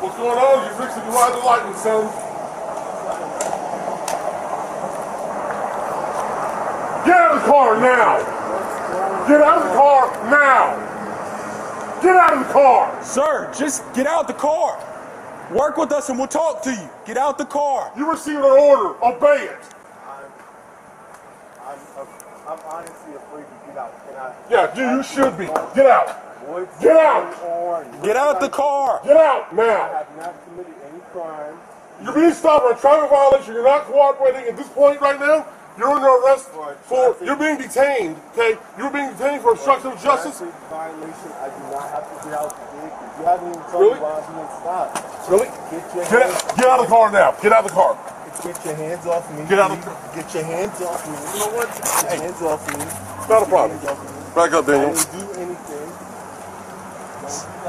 What's going on? You're fixing to ride the lightning, son. Get out of the car now. Get out of the car now. Get out of the car. Sir, just get out the car. Work with us and we'll talk to you. Get out the car. You received an order. Obey it. I'm, I'm, I'm honestly afraid to get out. Can I? Yeah, dude, you should be. Get out. What's Get out. on? Get out the car. Get out I now. have not committed any crime. You're being stopped for a traffic violation. You're not cooperating at this point right now. You're under arrest for. You're being detained. Okay, you're being detained for obstruction of justice. Violation. I do not have to get out the vehicle. You haven't even told Really? me why I'm being stopped. Really? Get your Get out, get out of the car now. Get out of the car. Get your hands off me. Get out of please. Get your hands off me. You know what? Get your hands off me. Not a problem. Hands off me. Back up, I Daniel. didn't do anything.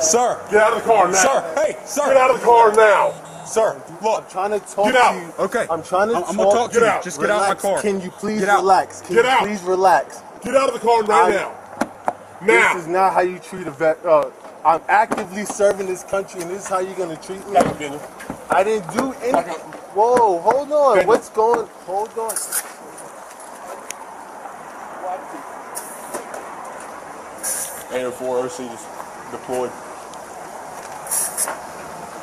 Sir. Get out of the car now. Sir. Hey, sir. Get out of the car now. Sir, look. I'm trying to talk Get out. to you. Okay. I'm trying to I'm, talk. I'm gonna talk to Get you. out. Just get out my Relax. car. Can you please Get out. relax? Can Get you out. please relax? Get out of the car right I- now. This is not how you treat a vet. Uh, I'm actively serving this country, and this is how you're gonna treat me. Daniel. I didn't do anything. Up. Whoa, hold on. Daniel. What's going? Hold on. And four OCs deployed.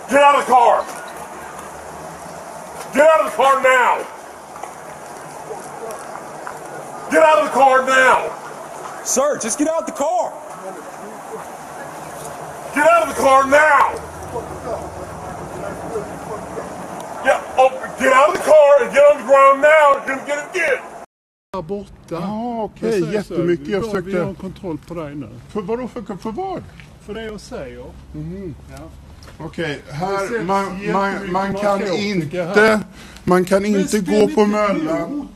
Get out of the car. Get out of the car now. Get out of the car now. Sir, just get out the car. Get out of the car now. Get out of the car and get on the ground now. You're gonna get it again. Där borta. Ja, okej, Jag säger så, jättemycket. Jag vi- Vi har försökte... kontroll på dig nu. För vadå för, för vad? För det jag säger. Ja. Okej, Det här, man, man, man kan inte, här. man kan inte gå på Möllan.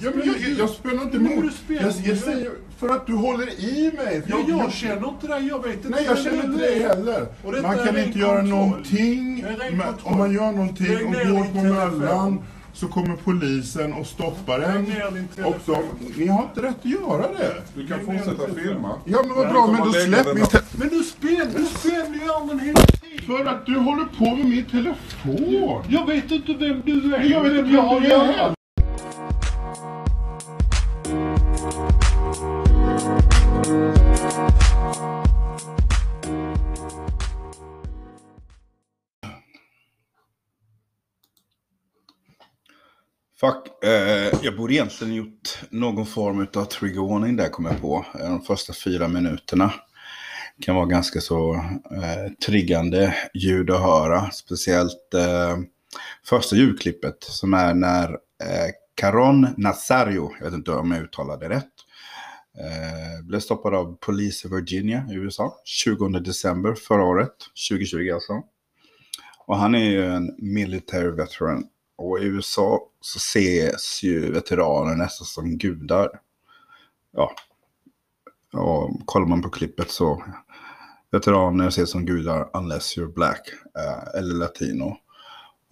Ja, men jag, jag, jag spelar inte emot. du spelar Jag, jag säger för att du håller i mig. Ja, jag känner inte dig, jag vet inte Nej, jag känner inte det är. heller. Man kan inte göra kontroll. någonting. Men om man gör någonting och går på telefon. Möllan så kommer polisen och stoppar en. Och de, telefon. ni har inte rätt att göra det. Du kan fortsätta filma. Ja, men vad Jag bra, men då släpp min här. te- Men du spelar, du spelar ju armen hela tiden. För att du håller på med min telefon. Jag vet inte vem du är. Jag vet inte vem jag du är. Fuck, eh, jag borde egentligen gjort någon form av trigger warning där kom jag på. Eh, de första fyra minuterna kan vara ganska så eh, triggande ljud att höra. Speciellt eh, första ljudklippet som är när eh, Caron Nazario, jag vet inte om jag uttalade det rätt, eh, blev stoppad av polis i Virginia i USA 20 december förra året, 2020 alltså. Och han är ju en military veteran. Och i USA så ses ju veteraner nästan som gudar. Ja. Och kollar man på klippet så veteraner ses som gudar unless you're black eh, eller latino.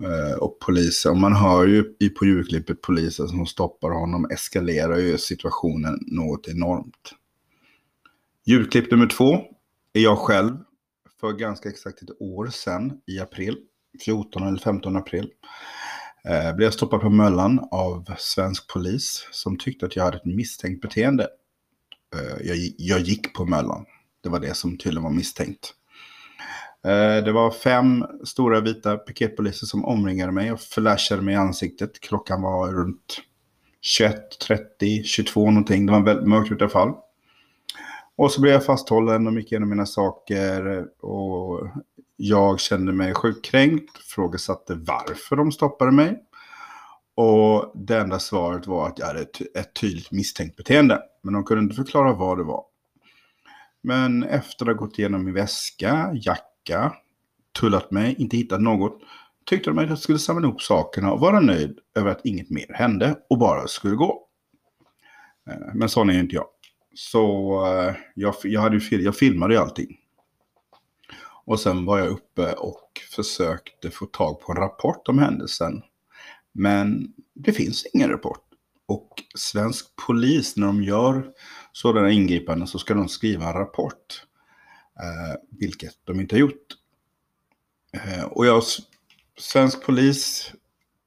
Eh, och polisen, och man hör ju i på julklippet polisen som stoppar honom eskalerar ju situationen något enormt. Julklipp nummer två är jag själv för ganska exakt ett år sedan i april, 14 eller 15 april. Eh, blev jag stoppad på Möllan av svensk polis som tyckte att jag hade ett misstänkt beteende. Eh, jag, jag gick på Möllan. Det var det som tydligen var misstänkt. Eh, det var fem stora vita piketpoliser som omringade mig och flashade mig i ansiktet. Klockan var runt 21, 30, 22 någonting. Det var väldigt mörkt i alla fall. Och så blev jag fasthållen och gick igenom mina saker. Och jag kände mig sjukt kränkt, frågesatte varför de stoppade mig. Och det enda svaret var att jag hade ett, tydligt misstänkt beteende. Men de kunde inte förklara vad det var. Men efter att ha gått igenom min väska, jacka, tullat mig, inte hittat något, tyckte de att jag skulle samla ihop sakerna och vara nöjd över att inget mer hände och bara skulle gå. Eh, men sån är ju inte jag. Så eh, jag, jag, hade ju, jag filmade ju allting. Och sen var jag uppe och försökte få tag på en rapport om händelsen. Men det finns ingen rapport. Och svensk polis, när de gör sådana ingripanden så ska de skriva en rapport. Eh, vilket de inte har gjort. Eh, och jag, svensk polis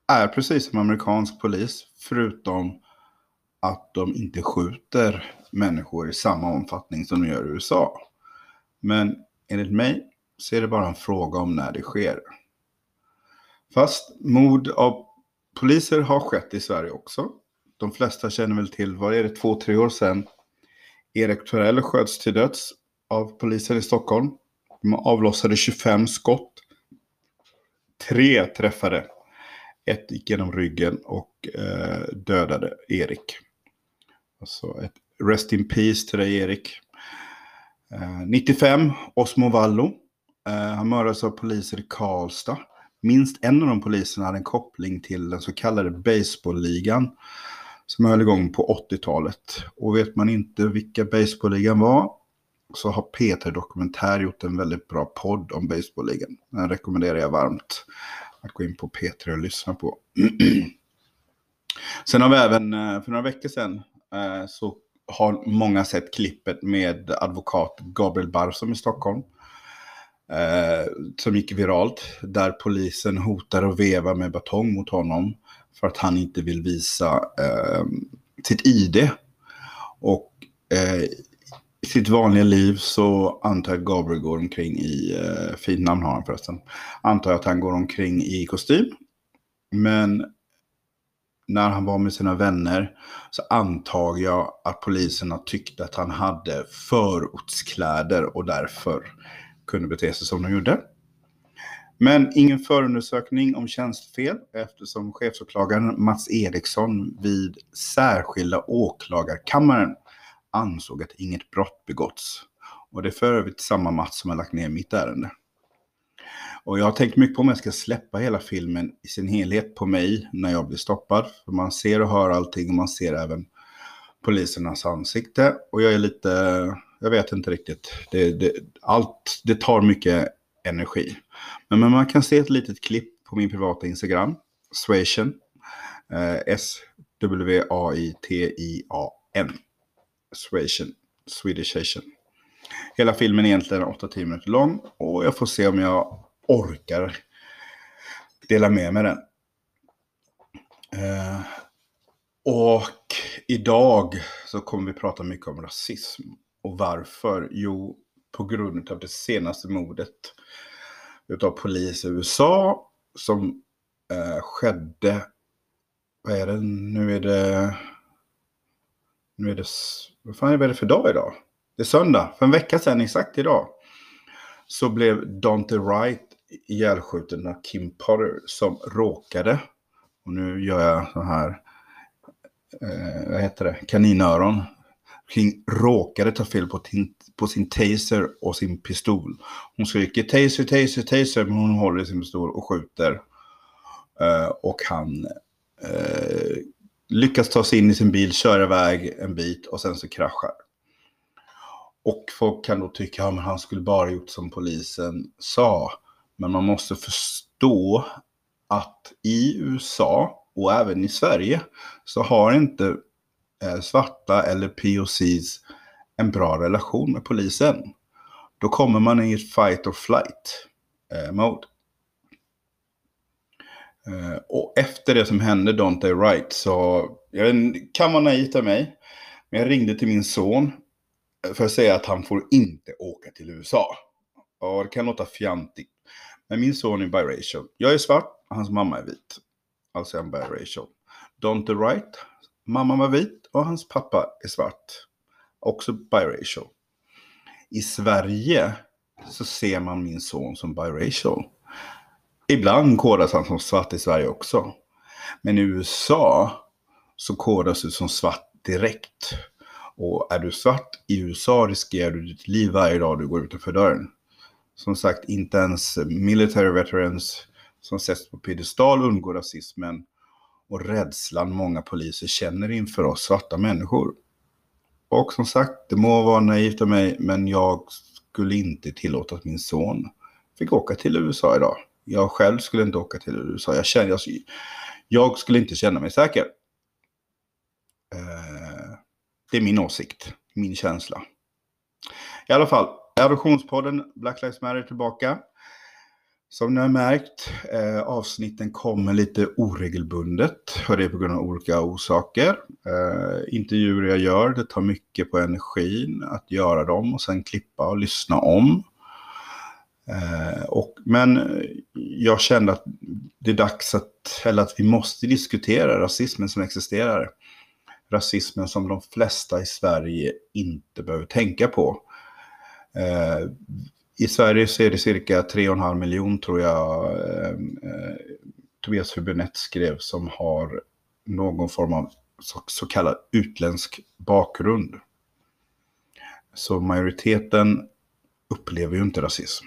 är precis som amerikansk polis, förutom att de inte skjuter människor i samma omfattning som de gör i USA. Men enligt mig så är det bara en fråga om när det sker. Fast mord av poliser har skett i Sverige också. De flesta känner väl till, vad är det, två, tre år sedan Erik Torell sköts till döds av polisen i Stockholm. De avlossade 25 skott. Tre träffade. Ett gick genom ryggen och eh, dödade Erik. Alltså ett rest in peace till dig Erik. Eh, 95, Osmo Vallo. Eh, han mördades av poliser i Karlstad. Minst en av de poliserna hade en koppling till den så kallade baseballligan som höll igång på 80-talet. Och vet man inte vilka baseballligan var så har Peter Dokumentär gjort en väldigt bra podd om baseballligan. Den rekommenderar jag varmt att gå in på P3 och lyssna på. Sen har vi även, eh, för några veckor sedan, eh, så har många sett klippet med advokat Gabriel Barsom i Stockholm. Eh, som gick viralt, där polisen hotar och vevar med batong mot honom för att han inte vill visa eh, sitt ID. Och eh, i sitt vanliga liv så antar jag att Gabriel går omkring i, eh, fint namn har han förresten, antar jag att han går omkring i kostym. Men när han var med sina vänner så antar jag att poliserna tyckte att han hade förortskläder och därför kunde bete sig som de gjorde. Men ingen förundersökning om tjänstefel eftersom chefsåklagaren Mats Eriksson vid särskilda åklagarkammaren ansåg att inget brott begåtts. Och det är för övrigt samma Mats som har lagt ner mitt ärende. Och jag har tänkt mycket på om jag ska släppa hela filmen i sin helhet på mig när jag blir stoppad. För man ser och hör allting och man ser även polisernas ansikte. Och jag är lite, jag vet inte riktigt. Det, det, allt, det tar mycket energi. Men, men man kan se ett litet klipp på min privata Instagram, Swation. Eh, S-W-A-I-T-I-A-N. Swation, Swedishation. Hela filmen är egentligen 8-10 minuter lång och jag får se om jag orkar dela med mig den. Eh, och idag så kommer vi prata mycket om rasism. Och varför? Jo, på grund av det senaste mordet utav polis i USA som eh, skedde, vad är det, nu är det, nu är det, vad fan är det för dag idag? Det är söndag, för en vecka sedan exakt idag. Så blev Dante Wright ihjälskjuten av Kim Potter som råkade, och nu gör jag så här, eh, vad heter det, kaninöron King råkade ta fel på, tin, på sin taser och sin pistol. Hon skriker taser, taser, taser, men hon håller i sin pistol och skjuter. Eh, och han eh, lyckas ta sig in i sin bil, köra iväg en bit och sen så kraschar. Och folk kan då tycka att ja, han skulle bara gjort som polisen sa. Men man måste förstå att i USA och även i Sverige så har inte eh, svarta eller POCs en bra relation med polisen. Då kommer man i ett fight or flight-mode. Eh, eh, och efter det som hände Dante Wright så, jag vet, kan vara naivt av mig, men jag ringde till min son för att säga att han får inte åka till USA. Och det kan låta fjantigt. Men min son är biracial. Jag är svart, hans mamma är vit. Alltså är han biracial. Dante Wright, mamma var vit, och hans pappa är svart. Också biracial. I Sverige så ser man min son som biracial. Ibland kodas han som svart i Sverige också. Men i USA så kodas du som svart direkt. Och är du svart i USA riskerar du ditt liv varje dag du går utanför dörren. Som sagt, inte ens military veterans som sätts på piedestal undgår rasismen och rädslan många poliser känner inför oss svarta människor. Och som sagt, det må vara naivt av mig, men jag skulle inte tillåta att min son fick åka till USA idag. Jag själv skulle inte åka till USA. Jag känner, jag, Jag skulle inte känna mig säker. Eh, det är min åsikt, min känsla. I alla fall, Adoptionspodden Black Lives Matter tillbaka. Som ni har märkt, eh, avsnitten kommer lite oregelbundet. Och det är på grund av olika orsaker. Eh, intervjuer jag gör, det tar mycket på energin att göra dem och sen klippa och lyssna om. Eh, och, men jag kände att det är dags att, eller att vi måste diskutera rasismen som existerar. Rasismen som de flesta i Sverige inte behöver tänka på. Eh, I Sverige så är det cirka 3,5 miljon tror jag eh, eh, Tobias Hübinette skrev som har någon form av så, så kallad utländsk bakgrund. Så majoriteten upplever ju inte rasism.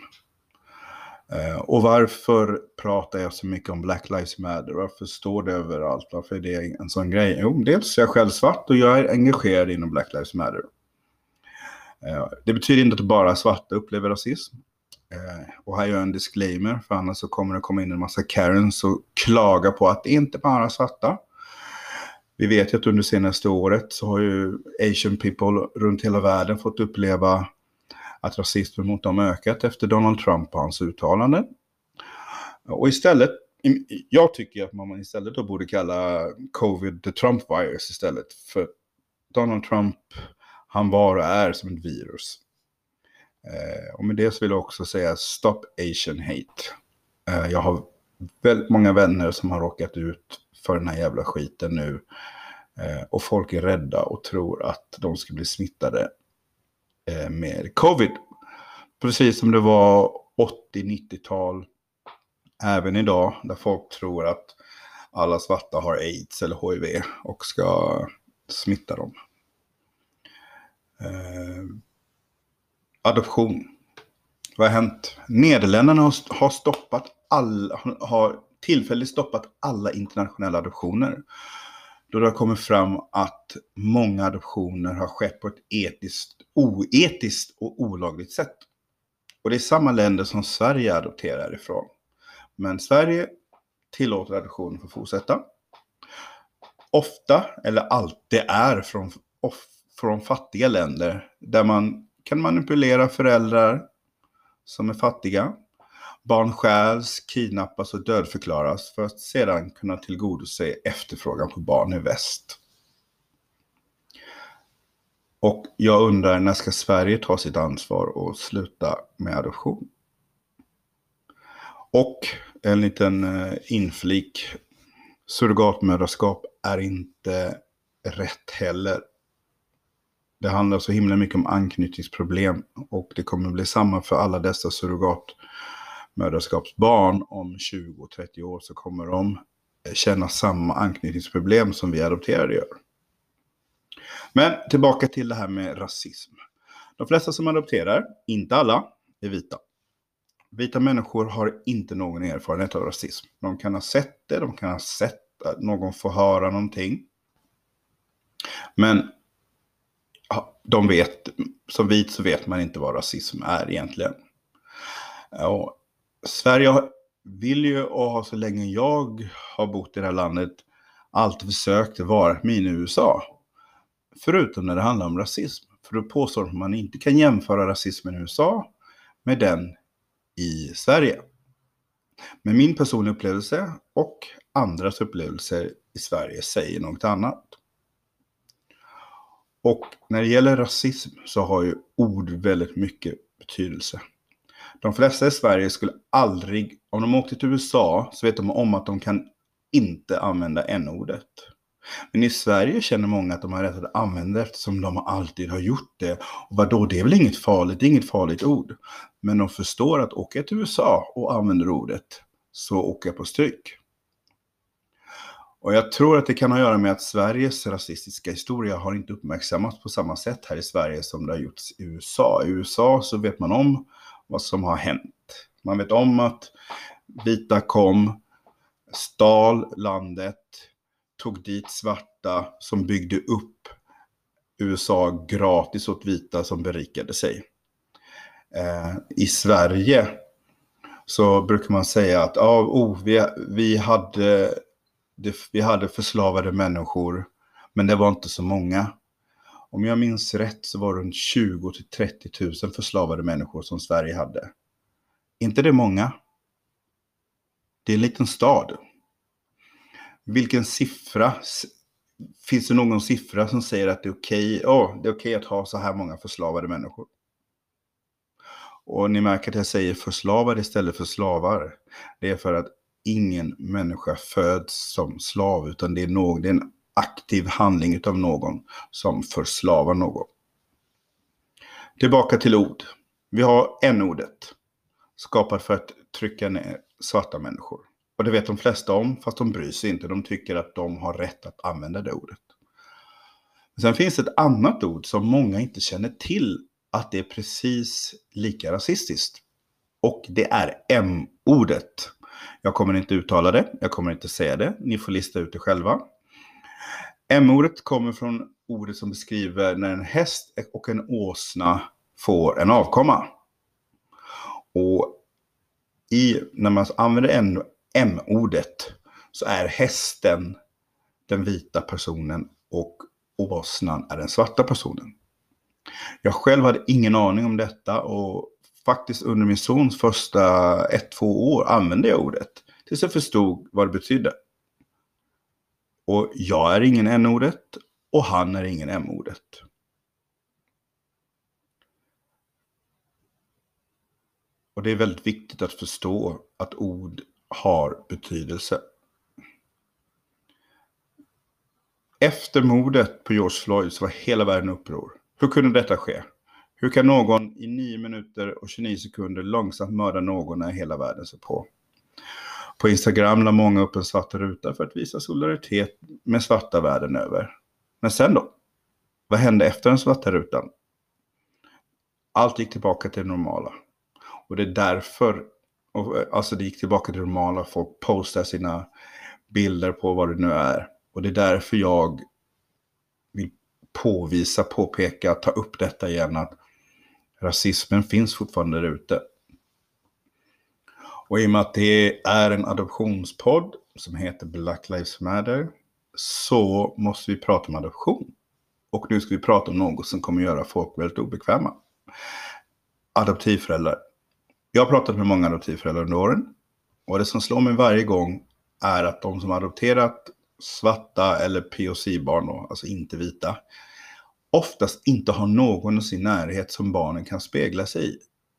Eh, och varför pratar jag så mycket om Black Lives Matter? Varför står det överallt? Varför är det en sån grej? Jo, dels är jag själv svart och jag är engagerad inom Black Lives Matter. Eh, det betyder inte att bara svarta upplever rasism. Eh, och här gör jag en disclaimer, för annars så kommer det komma in en massa Karens och klaga på att det inte bara är svarta. Vi vet ju att under senaste året så har ju Asian people runt hela världen fått uppleva att rasismen mot dem ökat efter Donald Trump och hans uttalanden. Och istället, jag tycker att man istället då borde kalla covid the Trump virus istället. För Donald Trump, han var och är som ett virus. Eh, och med det så vill jag också säga stop Asian hate. Eh, jag har väldigt många vänner som har råkat ut för den här jävla skiten nu. Eh, och folk är rädda och tror att de ska bli smittade Eh, med covid. Precis som det var 80-90-tal, även idag, där folk tror att alla svarta har aids eller hiv och ska smitta dem. Eh, adoption. Vad har hänt? Nederländerna har stoppat alla, har tillfälligt stoppat alla internationella adoptioner. Då det har kommit fram att många adoptioner har skett på ett etiskt, oetiskt och olagligt sätt. Och det är samma länder som Sverige adopterar ifrån. Men Sverige tillåter adoptioner för att fortsätta. Ofta, eller alltid, är från, of, från fattiga länder där man kan manipulera föräldrar som är fattiga Barn stjäls, kidnappas och dödförklaras för att sedan kunna tillgodose efterfrågan på barn i väst. Och jag undrar, när ska Sverige ta sitt ansvar och sluta med adoption? Och en liten eh, inflik. Surrogatmödraskap är inte rätt heller. Det handlar så himla mycket om anknytningsproblem och det kommer bli samma för alla dessa surrogatmödraskapsbarn. om 20-30 år så kommer de eh, känna samma anknytningsproblem som vi adopterade gör. Men tillbaka till det här med rasism. De flesta som adopterar, inte alla, är vita. Vita människor har inte någon erfarenhet av rasism. De kan ha sett det, de kan ha sett att någon får höra någonting. Men de vet, som vit så vet man inte vad rasism är egentligen. Och Sverige vill ju och har så länge jag har bott i det här landet alltid försökt vara mini-USA. Förutom när det handlar om rasism. För då påstår att man inte kan jämföra rasismen i USA med den i Sverige. Men min personliga upplevelse och andras upplevelser i Sverige säger något annat. Och när det gäller rasism så har ju ord väldigt mycket betydelse. De flesta i Sverige skulle aldrig, om de åkte till USA så vet de om att de kan inte använda n-ordet. Men i Sverige känner många att de har rätt att använda det eftersom de alltid har gjort det. Och vadå, det är väl inget farligt, det är inget farligt ord. Men de förstår att åker jag till USA och använder ordet så åker jag på stryk. Och jag tror att det kan ha att göra med att Sveriges rasistiska historia har inte uppmärksammats på samma sätt här i Sverige som det har gjorts i USA. I USA så vet man om vad som har hänt. Man vet om att vita kom, stal landet, tog dit svarta som byggde upp USA gratis åt vita som berikade sig. Eh, I Sverige så brukar man säga att ah, oh, vi, vi hade det, vi hade förslavade människor, men det var inte så många. Om jag minns rätt så var det runt 20 till 30 000 förslavade människor som Sverige hade. Inte det många. Det är en liten stad. Vilken siffra? Finns det någon siffra som säger att det är okej ja, det är okej att ha så här många förslavade människor? Och ni märker att jag säger förslavade istället för slavar. Det är för att ingen människa föds som slav, utan det är, någon, det är en aktiv handling utav någon som förslavar någon. Tillbaka till ord. Vi har n-ordet, skapat för att trycka ner svarta människor. Och det vet de flesta om, fast de bryr sig inte. De tycker att de har rätt att använda det ordet. Sen finns ett annat ord som många inte känner till att det är precis lika rasistiskt. Och det är M-ordet. Jag kommer inte uttala det, jag kommer inte säga det. Ni får lista ut det själva. M-ordet kommer från ordet som beskriver när en häst och en åsna får en avkomma. Och i, när man använder M-ordet så är hästen den vita personen och åsnan är den svarta personen. Jag själv hade ingen aning om detta och faktiskt under min sons första ett, två år använde jag ordet. Tills jag förstod vad det betydde. Och jag är ingen n-ordet och han är ingen m-ordet. Och det är väldigt viktigt att förstå att ord har betydelse. Efter mordet på George Floyd så var hela världen uppror. Hur kunde detta ske? Hur kan någon i 9 minuter och 29 sekunder långsamt mörda någon när hela världen ser på? På Instagram la många upp en svart ruta för att visa solidaritet med svarta världen över. Men sen då? Vad hände efter den svarta rutan? Allt gick tillbaka till det normala. Och det är därför, eh, alltså det gick tillbaka till det normala, folk postar sina bilder på vad det nu är. Och det är därför jag vill påvisa, påpeka, ta upp detta igen att rasismen finns fortfarande där ute. Och i och med att det är en adoptionspodd som heter Black Lives Matter så måste vi prata om adoption. Och nu ska vi prata om något som kommer göra folk väldigt obekväma. Adoptivföräldrar. Jag har pratat med många adoptivföräldrar under åren. Och det som slår mig varje gång är att de som adopterat svarta eller POC-barn, alltså inte vita, oftast inte har någon i sin närhet som barnen kan spegla sig i.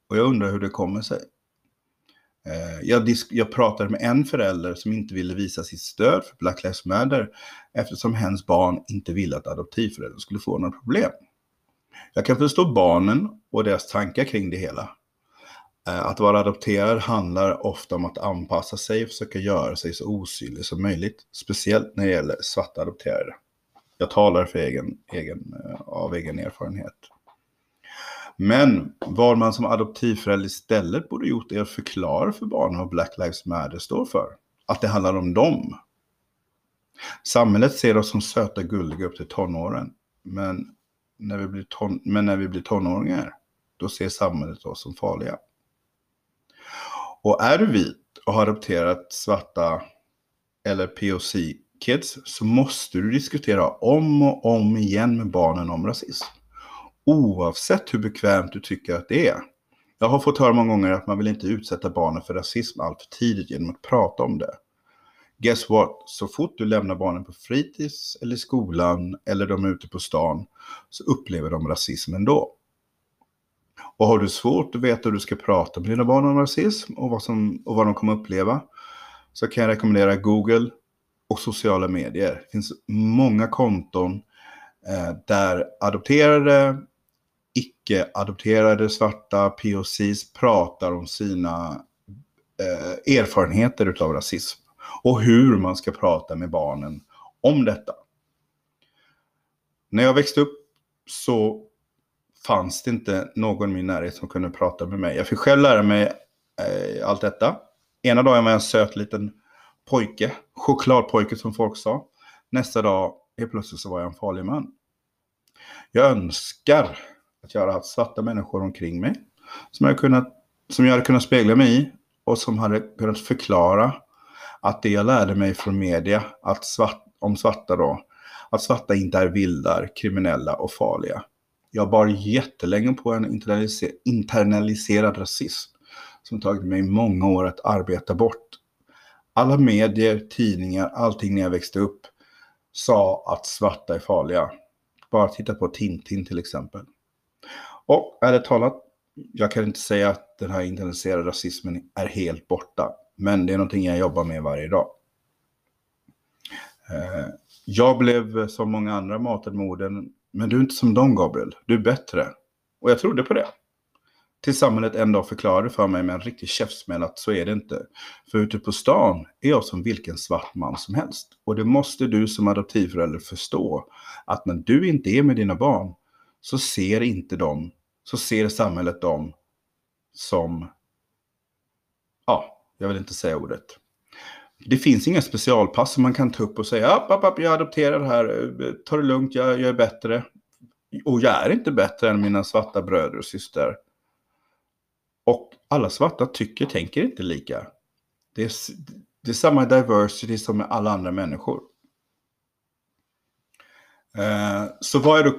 Och jag undrar hur det kommer sig. Eh, jag, jag pratade med en förälder som inte ville visa sitt stöd för Black Lives Matter eftersom hens barn inte ville att adoptivföräldern skulle få några problem. Jag kan förstå barnen och deras tankar kring det hela. Eh, att vara adopterad handlar ofta om att anpassa sig och försöka göra sig så osynlig som möjligt. Speciellt när det gäller svarta adopterade. Jag talar för egen, egen, eh, av egen erfarenhet. Men vad man som adoptivförälder istället borde gjort är att förklara för barnen vad Black Lives Matter står för. Att det handlar om dem. Samhället ser oss som söta gulliga upp till tonåren. Men när vi blir, ton- men när vi blir tonåringar, då ser samhället oss som farliga. Och är du vit och har adopterat svarta eller POC, kids så måste du diskutera om och om igen med barnen om rasism. Oavsett hur bekvämt du tycker att det är. Jag har fått höra många gånger att man vill inte utsätta barnen för rasism allt för tidigt genom att prata om det. Guess what? Så fort du lämnar barnen på fritids eller skolan eller de är ute på stan så upplever de rasism ändå. Och har du svårt att veta hur du ska prata med dina barn om rasism och vad, som, och vad de kommer uppleva så kan jag rekommendera Google och sociala medier. Det finns många konton eh, där adopterade, icke-adopterade svarta POCs pratar om sina eh, erfarenheter utav rasism och hur man ska prata med barnen om detta. När jag växte upp så fanns det inte någon i min närhet som kunde prata med mig. Jag fick själv lära mig eh, allt detta. Ena dagen var jag en söt liten pojke, chokladpojke som folk sa. Nästa dag, helt plötsligt så var jag en farlig man. Jag önskar att jag hade haft svarta människor omkring mig som jag, kunnat, som jag hade kunnat spegla mig i och som hade kunnat förklara att det jag lärde mig från media att svart, om svarta då, att svarta inte är vildar, kriminella och farliga. Jag bar jättelänge på en internaliser internaliserad rasism som tagit mig många år att arbeta bort. Alla medier, tidningar, allting när jag växte upp sa att svarta är farliga. Bara titta på Tintin till exempel. Och ärligt talat, jag kan inte säga att den här internaliserade rasismen är helt borta. Men det är någonting jag jobbar med varje dag. Eh, jag blev som många andra matad med orden, men du är inte som dem Gabriel, du är bättre. Och jag trodde på det. Tills samhället en dag förklarade för mig med en riktig käftsmäll att så är det inte. För ute på stan är jag som vilken svart man som helst. Och det måste du som adoptivförälder förstå. Att när du inte är med dina barn så ser inte de, så ser samhället dem som, ja, jag vill inte säga ordet. Det finns inga specialpass som man kan ta upp och säga, app, app, app, jag adopterar här, eh, ta det lugnt, jag, jag är bättre. Och jag är inte bättre än mina svarta bröder och systrar. Och alla svarta tycker, tänker inte lika. Det är, det är samma diversity som med alla andra människor. Eh, så vad är då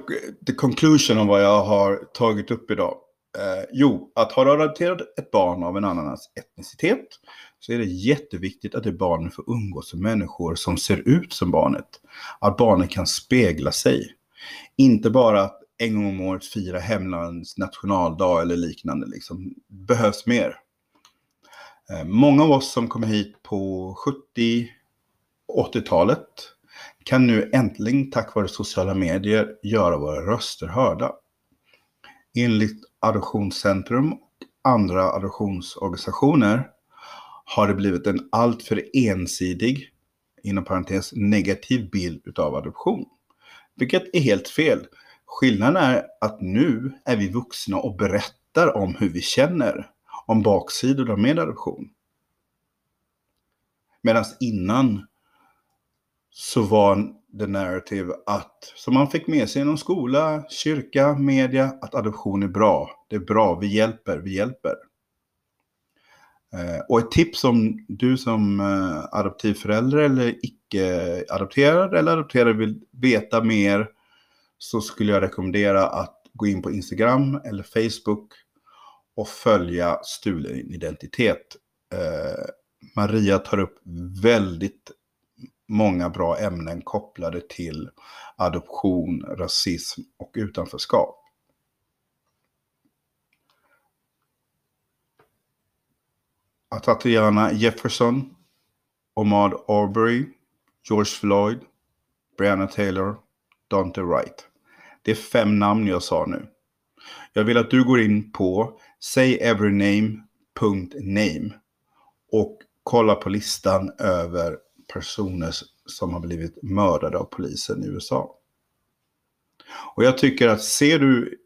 the conclusion om vad jag har tagit upp idag? Eh, jo, att har du adopterat ett barn av en annan etnicitet så är det jätteviktigt att det barnet får umgås med människor som ser ut som barnet. Att barnet kan spegla sig. Inte bara att en gång om året fira hemlandets nationaldag eller liknande. Liksom. Behövs mer. Eh, många av oss som kom hit på 70 80-talet kan nu äntligen tack vare sociala medier göra våra röster hörda. Enligt Adoptionscentrum och andra adoptionsorganisationer har det blivit en alltför ensidig, inom parentes negativ bild utav adoption. Vilket är helt fel. Skillnaden är att nu är vi vuxna och berättar om hur vi känner, om baksidorna med adoption. Medan innan så var the narrative att, som man fick med sig inom skola, kyrka, media, att adoption är bra. Det är bra, vi hjälper, vi hjälper. Eh, och ett tips om du som eh, adoptivförälder eller icke-adopterad eller adopterad vill veta mer så skulle jag rekommendera att gå in på Instagram eller Facebook och följa stulen identitet. Eh, Maria tar upp väldigt många bra ämnen kopplade till adoption, rasism och utanförskap. Tatiana Jefferson, Omad Arbery, George Floyd, Breonna Taylor, Dante Wright. Det är fem namn jag sa nu. Jag vill att du går in på sayeveryname.name och kollar på listan över personer som har blivit mördade av polisen i USA. Och jag tycker att ser du,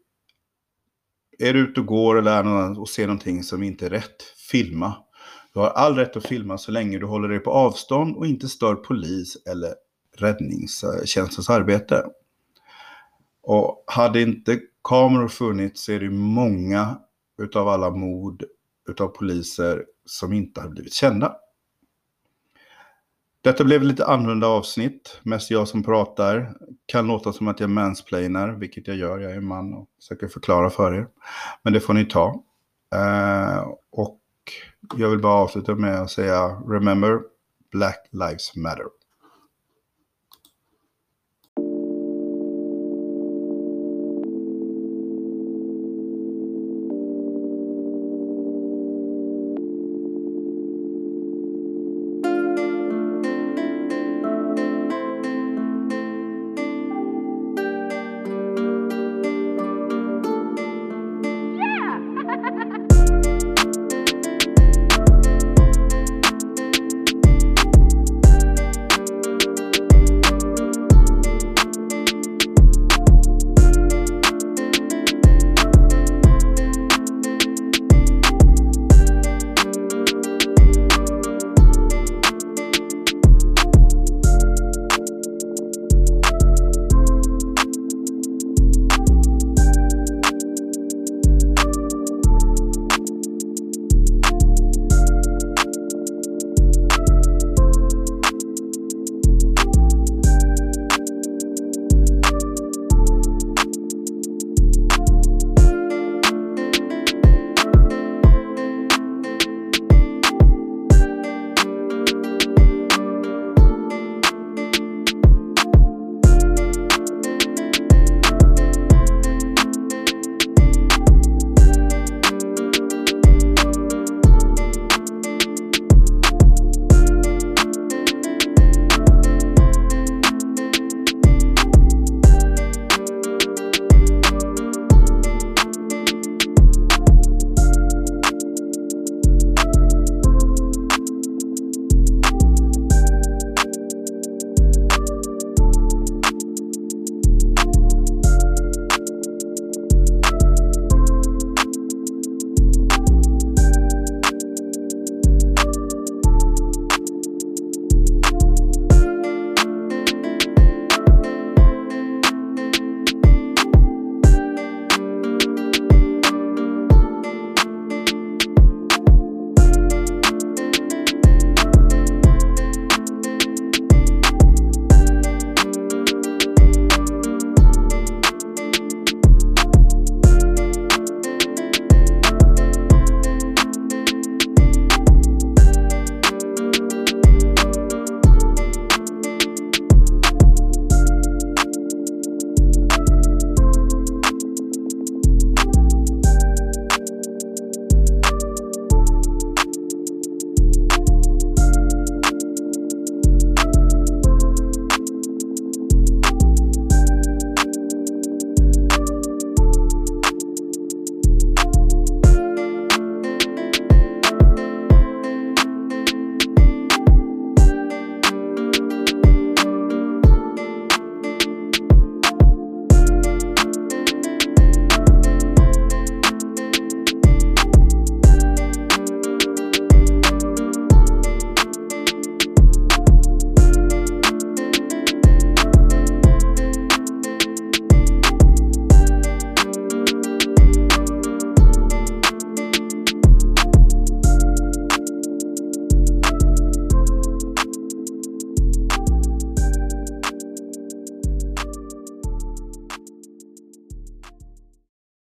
är du ute och går eller är någon och ser någonting som inte är rätt, filma. Du har all rätt att filma så länge du håller dig på avstånd och inte stör polis eller räddningstjänstens arbete. Och hade inte kameror funnits så är det många utav alla mord utav poliser som inte har blivit kända. Detta blev lite annorlunda avsnitt, mest jag som pratar. Kan låta som att jag mansplainar, vilket jag gör, jag är man och försöker förklara för er. Men det får ni ta. Eh, och jag vill bara avsluta med att säga, remember, Black Lives Matter.